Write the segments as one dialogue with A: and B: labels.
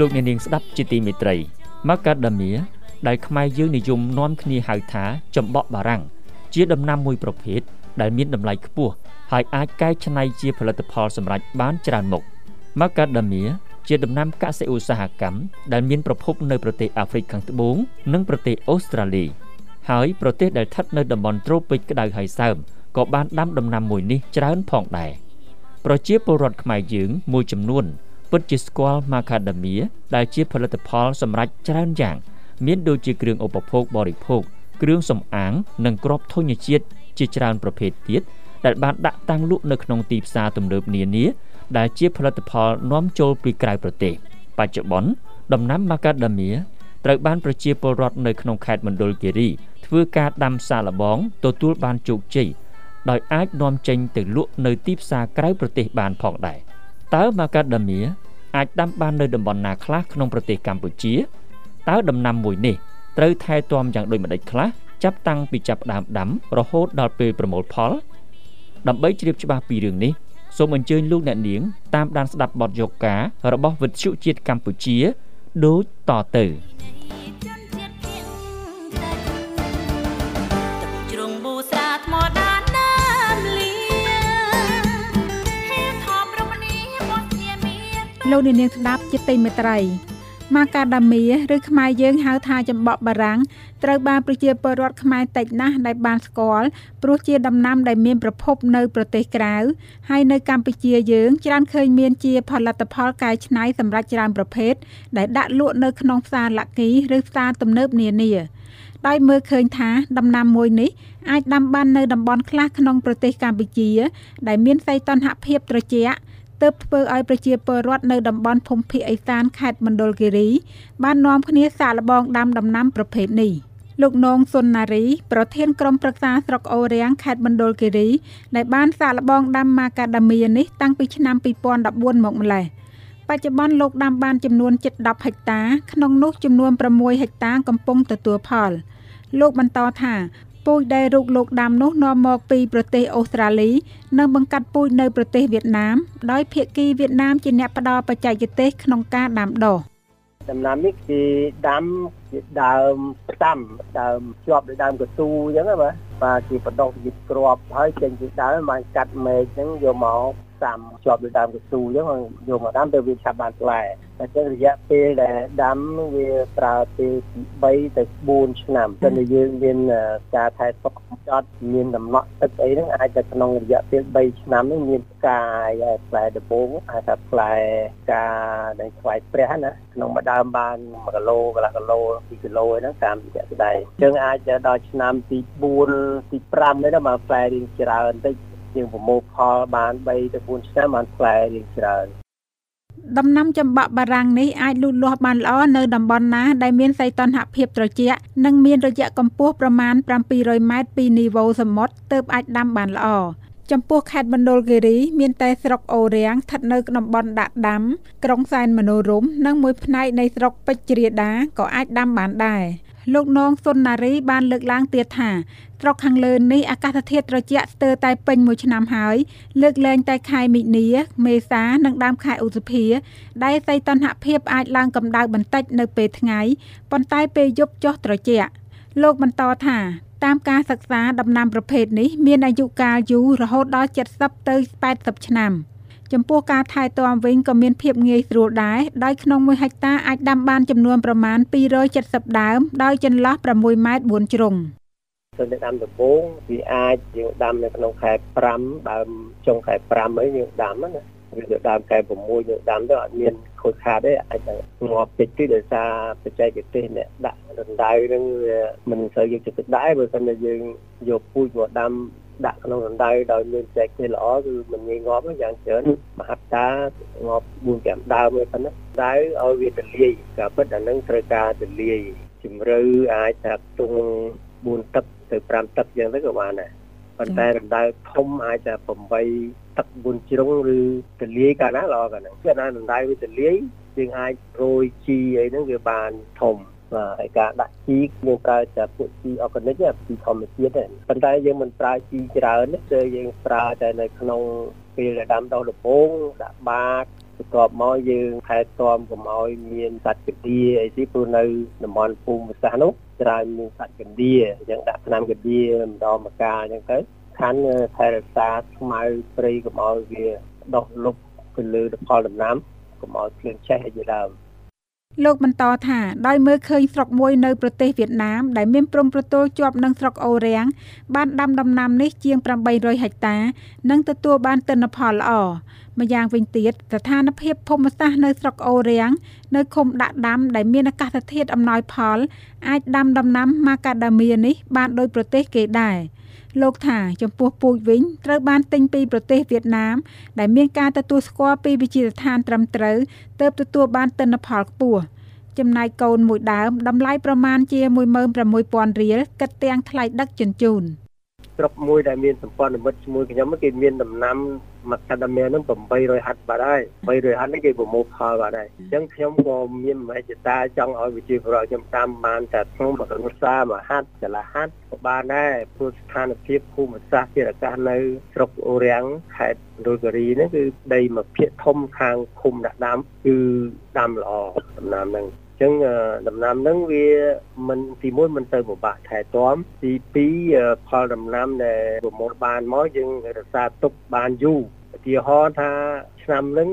A: លោកអ្នកនាងស្ដាប់ជាទីមេត្រីម៉ាកាដាមៀដែលខ្មែរយើងនិយមនាំគ្នាហៅថាចំបក់បារាំងជាដំណាំមួយប្រភេទដែលមានតម្លៃខ្ពស់ហើយអាចកែច្នៃជាផលិតផលសម្រាប់បានច្រើនមុខម៉ាកាដាមៀជាដំណាំកសិឧស្សាហកម្មដែលមានប្រភពនៅប្រទេសអាហ្វ្រិកខាងត្បូងនិងប្រទេសអូស្ត្រាលីហើយប្រទេសដែលស្ថិតនៅតំបន់ត្រូពិចក្តៅហើយសើមក៏បានដាំដំណាំមួយនេះច្រើនផងដែរប្រជាពលរដ្ឋខ្មែរយើងមួយចំនួន ពិតជាស្គាល់ Macadamia ដែលជាផលិតផលសម្រាប់ច្រើនយ៉ាង មានដូចជាគ្រឿងឧបភោគបរិភោគគ្រឿងសម្អាង និងគ្រាប់ធញ្ញជាតិជាច្រើនប្រភេទទៀតដែលបានដាក់តាំងលក់នៅក្នុងទីផ្សារទំនើបនានាដែលជាផលិតផលនាំចូលពីក្រៅប្រទេសបច្ចុប្បន្នដំណាំ Macadamia ត្រូវបានប្រជាពលរដ្ឋនៅក្នុងខេត្តមណ្ឌលគិរីធ្វើការដាំសាឡបងទទួលបានជោគជ័យដោយអាចនាំចេញទៅលក់នៅទីផ្សារក្រៅប្រទេសបានផងដែរ តើ Macadamia អាចដាំបាននៅតំបន់ណាខ្លះក្នុងប្រទេសកម្ពុជាតើដំណាំមួយនេះត្រូវថែទាំយ៉ាងដូចម្តេចខ្លះចាប់តាំងពីចាប់ផ្ដើមដាំរហូតដល់ពេលប្រមូលផល ដើម្បីជ្រាបច្បាស់ពីរឿងនេះសូមអញ្ជើញលោកអ្នកនាងតាមដានស្ដាប់បទយកការរបស់វិទ្យុជាតិកម្ពុជាដូចតទៅ
B: លោកនាងស្ដាប់ជាទីមេត្រីម៉ាកាដាមៀឬខ្មែរយើងហៅថាចំបក់បារាំងត្រូវបានប្រជាពលរដ្ឋខ្មែរតិចណាស់ដែលបានស្គាល់ព្រោះជាដំណាំដែលមានប្រភពនៅប្រទេសក្រៅហើយនៅកម្ពុជាយើងច្រើនឃើញមានជាផលិតផលកែច្នៃសម្រាប់ច្រើនប្រភេទដែលដាក់លក់នៅក្នុងផ្សារលក្ខីឬផ្សារទំនើបនានាដោយមើលឃើញថាដំណាំមួយនេះអាចដាំបាននៅតំបន់ខ្លះក្នុងប្រទេសកម្ពុជា ដែលមានសីតុណ្ហភាពត្រជាក់ ទើបធ្វើឲ្យប្រជាពលរដ្ឋនៅតំបន់ភូមិភាគឦសានខេត្តមណ្ឌលគិរី បាននាំគ្នាសាកល្បងដាំដំណាំប្រភេទនេះលោកនងសុនណារីប្រធានក្រុមប្រឹក្សាស្រុកអូរាំងខេត្តមណ្ឌលគិរីដែលបានសាកល្បងដាំម៉ាកាដាមៀនេះតាំងពីឆ្នាំ2014មកម្លេះបច្ចុប្បន្នលោកដាំបានចំនួនជិត10ហិកតា ក្នុងនោះចំនួន6ហិកតាកំពុងទទួលផល លោកបន្តថា ពូជដែលរូបលោកដាំនោះនាំមកពីប្រទេសអូស្ត្រាលី និងបង្កាត់ពូជនៅប្រទេសវៀតណាម ដោយភាគីវៀតណាមជាអ្នកផ្ដល់បច្ចេកទេសក្នុងការដាំដុះ
C: ដំណាំនេះគេដាំជាដើមផ្ដាំដើមជាប់ដោយដើមកស៊ូអញ្ចឹងបាទបាទគេបដោះជាក្របហើយចេញពីដើមបានកាត់មែកអញ្ចឹងយកមក សាំជាប់ដោយដើមកស៊ូអញ្ចឹងយកមកដាំទៅវាឆាប់បានផ្លែតែចឹងរយៈពេលដែលដាំវាប្រើពេលពី3ទៅ4ឆ្នាំតែយើងមានការថែទាំចត់មានដំណក់ទឹកអីហ្នឹងអាចតែក្នុងរយៈពេល3ឆ្នាំនេះមានផ្កាយផ្លែដំបូងអាចថាផ្លែផ្កាដែលខ្វាយព្រះណាក្នុងមួយដើមបាន1គីឡូកន្លះគីឡូ2គីឡូហ្នឹងតាមរយៈស្ដែងចឹងអាចដល់ឆ្នាំទី4ទី5នេះមកផ្លែរៀងច្រើនតិច ជាងប្រមូលផលបាន3ទៅ4ឆ្នាំបានផ្លែរៀងច្រើន
B: ដំណាំចំបាក់បារាំងនេះអាចលូតលាស់បានល្អនៅតំបន់ណាដែលមានសីតុណ្ហភាពត្រជាក់និងមានរយៈកម្ពស់ប្រមាណ700ម៉ែត្រពីនីវ៉ូសមុទ្រទើបអាចដាំបានល្អចំពោះខេត្តមណ្ឌលគិរីមានតែស្រុកអូរាំងស្ថិតនៅតំបន់ដាក់ដាំក្រុងសែនមនោរម្យនិងមួយផ្នែកនៃស្រុកពេជ្រជ្រាដាក៏អាចដាំបានដែរ លោកនងសុនណារីបានលើកឡើងទៀតថាស្រុកខាងលើនេះអាកាសធាតុត្រជាក់ស្ទើរតែពេញមួយឆ្នាំហើយលើកលែងតែខែមិនិនា មេសានិងដើមខែឧសភាដែលសីតុណ្ហភាពអាចឡើងកម្ដៅបន្តិចនៅពេលថ្ងៃប៉ុន្តែពេលយប់ចុះត្រជាក់លោកបន្តថាតាមការសិក្សាដំណាំប្រភេទនេះមានអាយុកាលយូររហូតដល់70ទៅ80ឆ្នាំ ចំពោះការថែទាំវិញក៏មានភាពងាយស្រួលដែរដោយក្នុង1ហិកតាអាចដាំបានចំនួនប្រមាណ270ដើមដោយចន្លោះ6ម៉ែត្រ4ជ្រុង
C: ទៅនៅដាំដំបូងវាអាចយើងដាំនៅក្នុងខែ5ដើមចុងខែ5អីយើងដាំណាឬទៅដើមខែ6យើងដាំទៅអត់មានខូចខាតទេអាចងាប់តិចតិចដោយសារបច្ចេកទេសអ្នកដាក់រណ្ដៅនឹងមិនសូវយកចិត្តទុកដាក់បើមិនតែយើងយកពូជមកដាំ ដាក់ក្នុងរណ្ដៅដោយមានចែកទេល្អគឺមិនងាយងាប់យ៉ាងច្រើនមហត្តាងាប់4 5ដើមទេប៉ុណ្ណាដៅឲ្យវាទលាយការពិតអានឹងត្រូវការទលាយជំរឿអាចថាទុង4ទឹកទៅ5ទឹកយ៉ាងទៅក៏បានដែរប៉ុន្តែរណ្ដៅធំអាចថា8ទឹក4ជ្រុងឬទលាយកាលណាល្អកាលហ្នឹងគឺណារណ្ដៅវាទលាយយើងអាចរោយជីអីហ្នឹងវាបានធំ បាទហើយការដាក់ជីយើងប្រើតែពួកជីអอร์ហ្គានិកពីធម្មជាតិទេប៉ុន្តែយើងមិនប្រើជីច្រើនទេគឺយើងប្រើតែនៅក្នុងពេលដែលដាំដុះដំបូងដាក់បាតបន្ទាប់មកយើងថែទាំកុំឲ្យមានសត្វកណ្ដៀអីទីព្រោះនៅតំបន់ភូមិសាស្ត្រនោះច្រើនមានសត្វកណ្ដៀអញ្ចឹងដាក់ថ្នាំកណ្ដៀម្ដងម្កាលអញ្ចឹងទៅខាន់ថែរក្សាស្មៅព្រៃកុំឲ្យវាដុះលុបទៅលើផលដំណាំកុំឲ្យភ្លៀងឆេះអីជាដើម
B: លោកបន្តថា ដោយមើលឃើញស្រុកមួយនៅប្រទេសវៀតណាម ដែលមានព្រំប្រទល់ជាប់នឹងស្រុកអូររាំង បានដាំដំណាំនេះជាង800ហិកតា និងទទួលបានទិន្នផលល្អ ម្យ៉ាងវិញទៀតស្ថានភាពភូមិសាស្ត្រនៅស្រុកអូររាំងនៅឃុំដាក់ដាំដែលមានអាកាសធាតុអំណោយផល អាចដាំដំណាំម៉ាកាដាមៀនេះបានដោយប្រទេសគេដែរ លោកថាចំពោះពូជវិញត្រូវបានទិញពីប្រទេសវៀតណាម ដែលមានការទទួលស្គាល់ពីវិជាឋានត្រឹមត្រូវទើបទទួលបានទិន្នផលខ្ពស់ចំណែកកូនមួយដើមតម្លៃប្រមាណជា16000រៀលគិតទាំងថ្លៃដឹកជញ្ជូន
C: ស្រុកមួយដែលមានសម្ព័ន្ធមិត្តជាមួយខ្ញុំគេមានដំណាំមកកាដាមៀនឹង800ហាត់បាត់ហើយ800ហាត់នេះគេប្រមូលផលបាត់ហើយអញ្ចឹងខ្ញុំក៏មានមហិច្ឆតាចង់ឲ្យវិជាប្រវត្តិខ្ញុំតាមបានតែក្នុងបរិវសាមួយហាត់ចន្លះហាត់ក៏បានដែរព្រោះស្ថានភាពភូមិសាស្ត្រជាអាកាសនៅស្រុកអូរាំងខេត្តរុលគិរីនេះគឺដីមួយភាគធំខាងឃុំដាក់ដាំគឺដាំល្អដំណាំហ្នឹង ចឹងដំណាំហ្នឹងវាមិនទីមួយមិនទៅពិបាកថែទាំទី2ផលដំណាំដែលប្រមូលបានមកយើងរក្សាទុកបានយូរឧទាហរណ៍ថាឆ្នាំហ្នឹង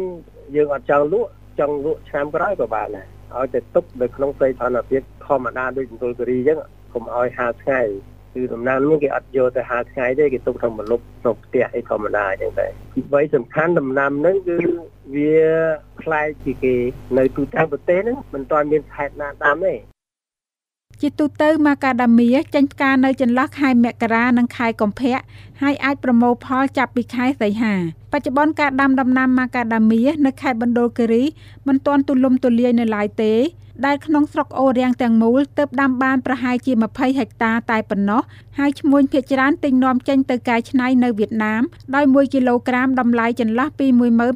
C: យើងអត់ចង់លក់ចង់លក់ឆ្នាំក្រោយក៏បានដែរឲ្យតែទុកនៅក្នុងសីតុណ្ហភាពធម្មតាដូចមណ្ឌលគិរីអញ្ចឹងកុំឲ្យហាលថ្ងៃ គឺដំណាំនេះគេអត់យកទៅហាលថ្ងៃទេគេទុកក្នុងម្លប់ក្នុងផ្ទះអីធម្មតាអញ្ចឹងតែទី3សំខាន់ដំណាំហ្នឹងគឺវាប្លែកពីគេនៅទូទាំងប្រទេសហ្នឹងមិនទាន់មានខេត្តណាដាំទេ
B: ជាទូទៅម៉ាកាដាមៀចេញផ្កានៅចន្លោះខែមករានិងខែកុម្ភៈហើយអាចប្រមូលផលចាប់ពីខែសីហា បច្ចុប្បន្នការដាំដំណាំម៉ាកាដាមៀនៅខេត្តបណ្ឌលគិរីមិនទាន់ទូលំទូលាយនៅឡើយទេដែលក្នុងស្រុកអូររាំងទាំងមូលទើបដាំបានប្រហែលជា20ហិកតាតែប៉ុណ្ណោះហើយឈ្មួញភាគច្រើនទិញនាំចេញទៅកែច្នៃនៅវៀតណាមដោយ1គីឡូក្រាមតម្លៃចន្លោះពី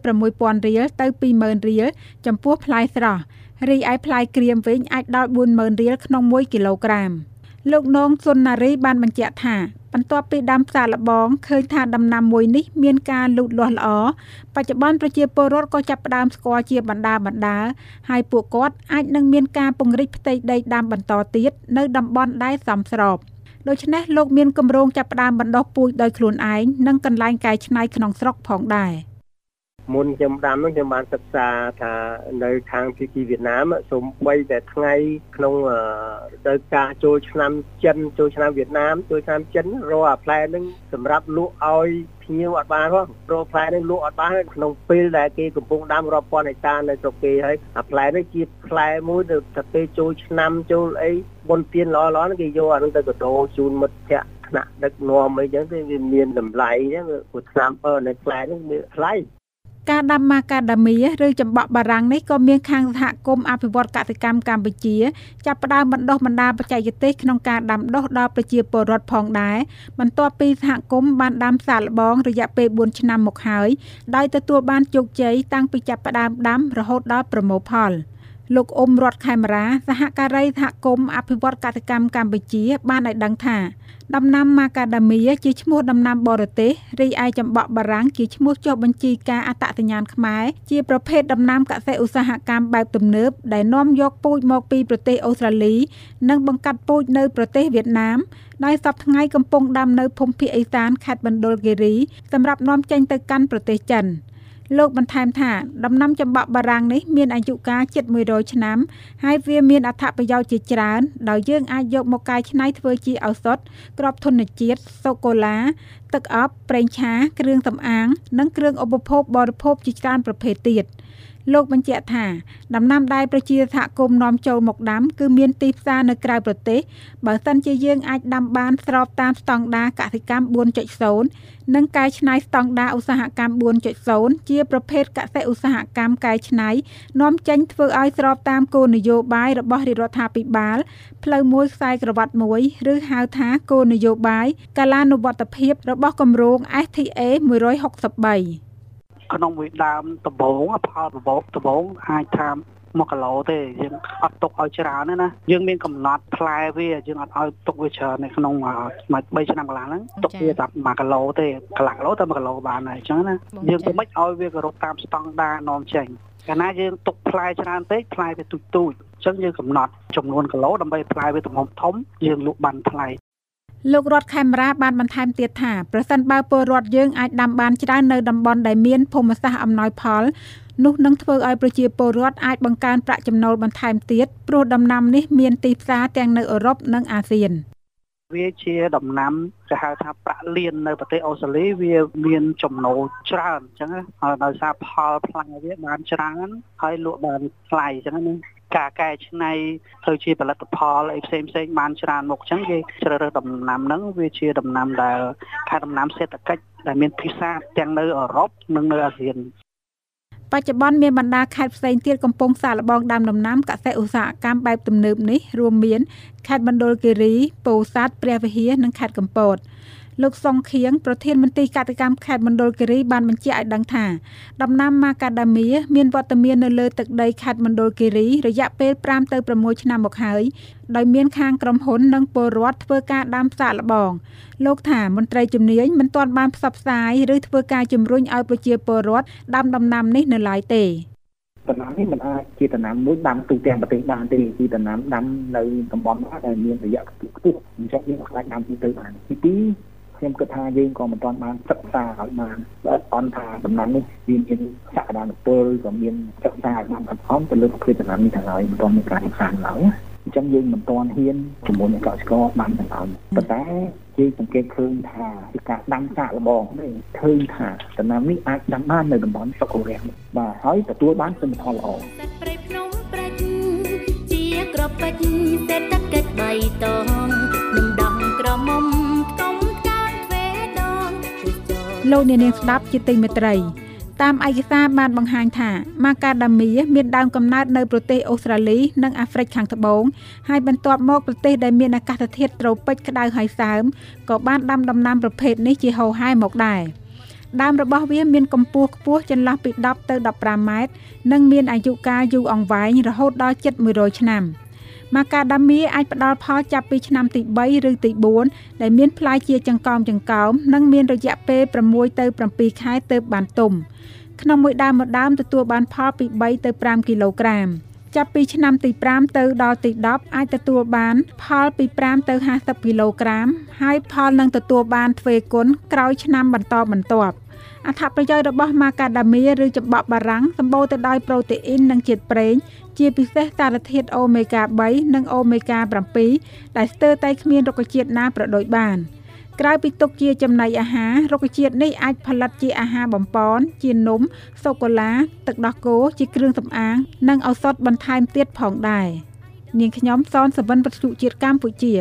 B: 16000រៀលទៅ20000រៀលចំពោះផ្លែស្រស់រីឯផ្លែក្រៀមវិញអាចដល់40000រៀលក្នុង1គីឡូក្រាម លោកនងសុនណារីបានបញ្ជាក់ថាបន្ទាប់ពីដាំផ្សាលបងឃើញថាដំណាំមួយនេះមានការលូតលាស់ល្អបច្ចុប្បន្នប្រជាពលរដ្ឋក៏ចាប់ផ្ដើមស្គាល់ជាបណ្ដាបណ្ដាហើយពួកគាត់អាចនឹងមានការពង្រីកផ្ទៃដីដាំបន្តទៀតនៅតំបន់ដែលសមស្របដូច្នេះលោកមានគម្រោងចាប់ផ្ដើមបណ្ដុះពូជដោយខ្លួនឯងនិងកន្លែងកែច្នៃក្នុងស្រុកផងដែរ។
C: មុនខ្ញុំដាំនោះខ្ញុំបានសិក្សាថានៅខាងភាគីវៀតណាមសូម្បីតែថ្ងៃក្នុង រដូវកាលចូលឆ្នាំចិនចូលឆ្នាំវៀតណាមចូលឆ្នាំចិនរកអាផ្លែហ្នឹងសម្រាប់លក់ឲ្យភ្ញៀវអត់បានផងព្រោះផ្លែនេះលក់អត់បានក្នុងពេលដែលគេកំពុងដាំរាប់ពាន់ហិកតានៅស្រុកគេហើយអាផ្លែនេះជាផ្លែមួយទៅតែពេលចូលឆ្នាំចូលអីបុណ្យទានល្អល្អគេយកអានោះទៅកដោជូនមិត្តភ័ក្តិថ្នាក់ដឹកនាំអីចឹងទៅវាមានតម្លៃចឹងព្រោះឆ្នាំអឺនៅផ្លែនេះមានថ្លៃ
B: ការដាំម៉ាកាដាមៀឬចម្បក់បារាំងនេះក៏មានខាងសហគមន៍អភិវឌ្ឍកសិកម្មកម្ពុជាចាប់ផ្ដើមបណ្ដុះបណ្ដាលបច្ចេកទេសក្នុងការដាំដុះដល់ប្រជាពលរដ្ឋផងដែរបន្ទាប់ពីសហគមន៍បានដាំសាកល្បងរយៈពេល4ឆ្នាំមកហើយដោយទទួលបានជោគជ័យតាំងពីចាប់ផ្ដើមដាំរហូតដល់ប្រមូលផល។ លោកអ៊ុំរតខេមរាសហការីសហគមន៍អភិវឌ្ឍកសិកម្មកម្ពុជា បានឲ្យដឹងថាដំណាំម៉ាកាដាមៀជាឈ្មោះដំណាំបរទេសរីឯចម្បក់បារាំងជាឈ្មោះចុះបញ្ជីការអត្តសញ្ញាណខ្មែរជាប្រភេទដំណាំកសិឧស្សាហកម្មបែបទំនើបដែលនាំយកពូជមកពីប្រទេសអូស្ត្រាលី និងបង្កាត់ពូជនៅប្រទេសវៀតណាមដោយសពថ្ងៃកំពុងដាំនៅភូមិភាគឦសានខេត្តបណ្ឌុលគិរីសម្រាប់នាំចេញទៅកាន់ប្រទេសចិន។ លោកបន្ថែមថាដំណាំចម្បាក់បារាំងនេះមានអាយុកាលជិត100ឆ្នាំហើយវាមានអត្ថប្រយោជន៍ជាច្រើនដោយយើងអាចយកមកកែច្នៃធ្វើជាឱសថក្របធនជាតិសូកូឡា ទឹកអប់ប្រេងឆាគ្រឿងសម្អាង និងគ្រឿងឧបភោគបរិភោគជាច្រើនប្រភេទទៀត។ លោកបញ្ជាក់ថាដំណាំដែលប្រជាសហគមន៍នាំចូលមកដាំគឺមានទីផ្សារនៅក្រៅប្រទេសបើសិនជាយើងអាចដាំបានស្របតាមស្តង់ដារកសិកម្ម4.0និងកែច្នៃស្តង់ដារឧស្សាហកម្ម4.0ជាប្រភេទកសិឧស្សាហកម្មកែច្នៃនាំចេញធ្វើឲ្យស្របតាមគោលនយោបាយរបស់រាជរដ្ឋាភិបាលផ្លូវមួយខ្សែក្រវ៉ាត់មួយឬហៅថាគោលនយោបាយកាលានុវត្តភាពរបស់គម្រោង STA 163
D: ក្នុងមួយដើមដំបងផលដំបងដំបងអាចថា1គីឡូទេយើងអត់ទុកឲ្យច្រើនទេណាយើងមានកំណត់ផ្លែវាយើងអត់ឲ្យទុកវាច្រើននៅក្នុង3ឆ្នាំកន្លងហ្នឹងទុកវាតែ1គីឡូទេកន្លះគីឡូតែ1គីឡូបានហើយអញ្ចឹងណាយើងទៅមិនឲ្យវាគោរពតាមស្តង់ដារនាំចេញកាលណាយើងទុកផ្លែច្រើនពេកផ្លែវាទូចទូចអញ្ចឹងយើងកំណត់ចំនួនគីឡូដើម្បីផ្លែវាទំហំធំយើងលក់បានថ្លៃ
B: លោករដ្ឋខេមរាបានបន្ថែមទៀតថាប្រសិនបើពលរដ្ឋយើងអាចដាំបានច្រើននៅតំបន់ដែលមានភូមិសាស្ត្រអំណោយផលនោះនឹងធ្វើឲ្យប្រជាពលរដ្ឋអាចបង្កើនប្រាក់ចំណូលបន្ថែមទៀតព្រោះដំណាំនេះមានទីផ្សារទាំងនៅអឺរ៉ុបនិងអាស៊ាន
D: វាជាដំណាំគេហៅថាប្រាក់លៀននៅប្រទេសអូស្ត្រាលីវាមានចំណូលច្រើនអញ្ចឹងហើយដោយសារផលផ្លែវាបានច្រើនហើយលក់បានថ្លៃអញ្ចឹងណា ការកែច្នៃទៅជាផលិតផលអីផ្សេងផ្សេងបានច្រើនមុខអញ្ចឹងគេជ្រើសរើសដំណាំហ្នឹងវាជាដំណាំដែលខែដំណាំសេដ្ឋកិច្ចដែលមានភាសាទាំងនៅអឺរ៉ុបនិងនៅអាស៊ាន
B: បច្ចុប្បន្នមានបណ្ដាខេត្តផ្សេងទៀតកំពុងសាកល្បងដាំដំណាំកសិឧស្សាហកម្មបែបទំនើបនេះរួមមានខេត្តមណ្ឌលគិរីពោធិ៍សាត់ព្រះវិហារនិងខេត្តកំពត លោកសុងខៀងប្រធានមន្ត្រីកសិកម្មខេត្តមណ្ឌលគិរីបានបញ្ជាក់ឲ្យដឹងថាដំណាំម៉ាកាដាមៀមានវត្តមាននៅលើទឹកដីខេត្តមណ្ឌលគិរីរយៈពេល5ទៅ6ឆ្នាំមកហើយដោយមានខាងក្រុមហ៊ុននិងពលរដ្ឋធ្វើការដាំសាកល្បងលោកថាមន្ត្រីជំនាញមិនទាន់បានផ្សព្វផ្សាយឬធ្វើការជំរុញឲ្យប្រជាពលរដ្ឋដាំដំណាំនេះនៅឡើយទេ
E: ដំណាំនេះមិនអាចជាដំណាំមួយដាំទូទាំងប្រទេសបានទេគឺដំណាំដាំនៅតំបន់ណាដែលមានរយៈខ្ពស់អញ្ចឹងយើងខ្លាចដាំទីទៅបានទី2 ខ្ញុំគិតថាយើងក៏មិនទាន់បានសិក្សាឲ្យបានបើអត់ថាដំណាំនេះវាមានសក្តានុពលក៏មានសិក្សាឲ្យបានអត់អន់ទៅលើប្រភេទដំណាំនេះទាំងហើយមិនទាន់មានការសិក្សាឡើយអញ្ចឹងយើងមិនទាន់ហ៊ានជាមួយនឹងកសិករបានទាំងហើយប៉ុន្តែយើងសង្កេតឃើញថាពីការដាំសាកល្បងនេះឃើញថាដំណាំនេះអាចដាំបាននៅតំបន់សុខរាំបាទហើយទទួលបានទិន្នផលល្អព្រៃភ្នំប្រាច់ជាក្របពេជ្រសេដ្ឋកិច្ចបៃតងនឹងដំក្រមុំ
B: លោកអ្នកនាងស្ដាប់ជាទីមេត្រីតាមឯកសារបានបង្ហាញថាម៉ាកាដាមៀមានដើមកំណើតនៅប្រទេសអូស្ត្រាលី និងអាហ្វ្រិកខាងត្បូងហើយបន្ទាប់មកប្រទេសដែលមានអាកាសធាតុត្រូពិចក្តៅហើយសើមក៏បានដាំដំណាំប្រភេទនេះជាហូរហែមកដែរដើមរបស់វាមានកម្ពស់ខ្ពស់ចន្លោះពី10ទៅ15ម៉ែត្រនិងមានអាយុកាលយូរអង្វែងរហូតដល់ជិត100ឆ្នាំ។ ម៉ាកាដាមៀអាចផ្ដល់ផលចាប់ពីឆ្នាំទី3ឬទី4ដែលមានផ្លែជាចង្កោមចង្កោមនិងមានរយៈពេល6ទៅ7ខែទើបបានទុំក្នុងមួយដើមមួយដើមទទួលបានផលពី3ទៅ5គីឡូក្រាមចាប់ពីឆ្នាំទី5ទៅដល់ទី10អាចទទួលបានផលពី5ទៅ50គីឡូក្រាមហើយផលនឹងទទួលបានទ្វេគុណក្រោយឆ្នាំបន្តបន្ទាប់ អត្ថប្រយោជន៍របស់ម៉ាកាដាមៀឬចំបក់បារាំងសម្បូរទៅដោយប្រូតេអ៊ីននិងជាតិប្រេង ជាពិសេសសារធាតុអូមេហ្គា3និងអូមេហ្គា7ដែលស្ទើរតែគ្មានរុក្ខជាតិណាប្រដូចបានក្រៅពីទុកជាចំណីអាហាររុក្ខជាតិនេះអាចផលិតជាអាហារបំពន់ជានំសូកូឡា ទឹកដោះគោជាគ្រឿងសម្អាង និងឱសថបន្ថែមទៀតផងដែរនាងខ្ញុំសនសវិនវັດជុជាតិកម្ពុជា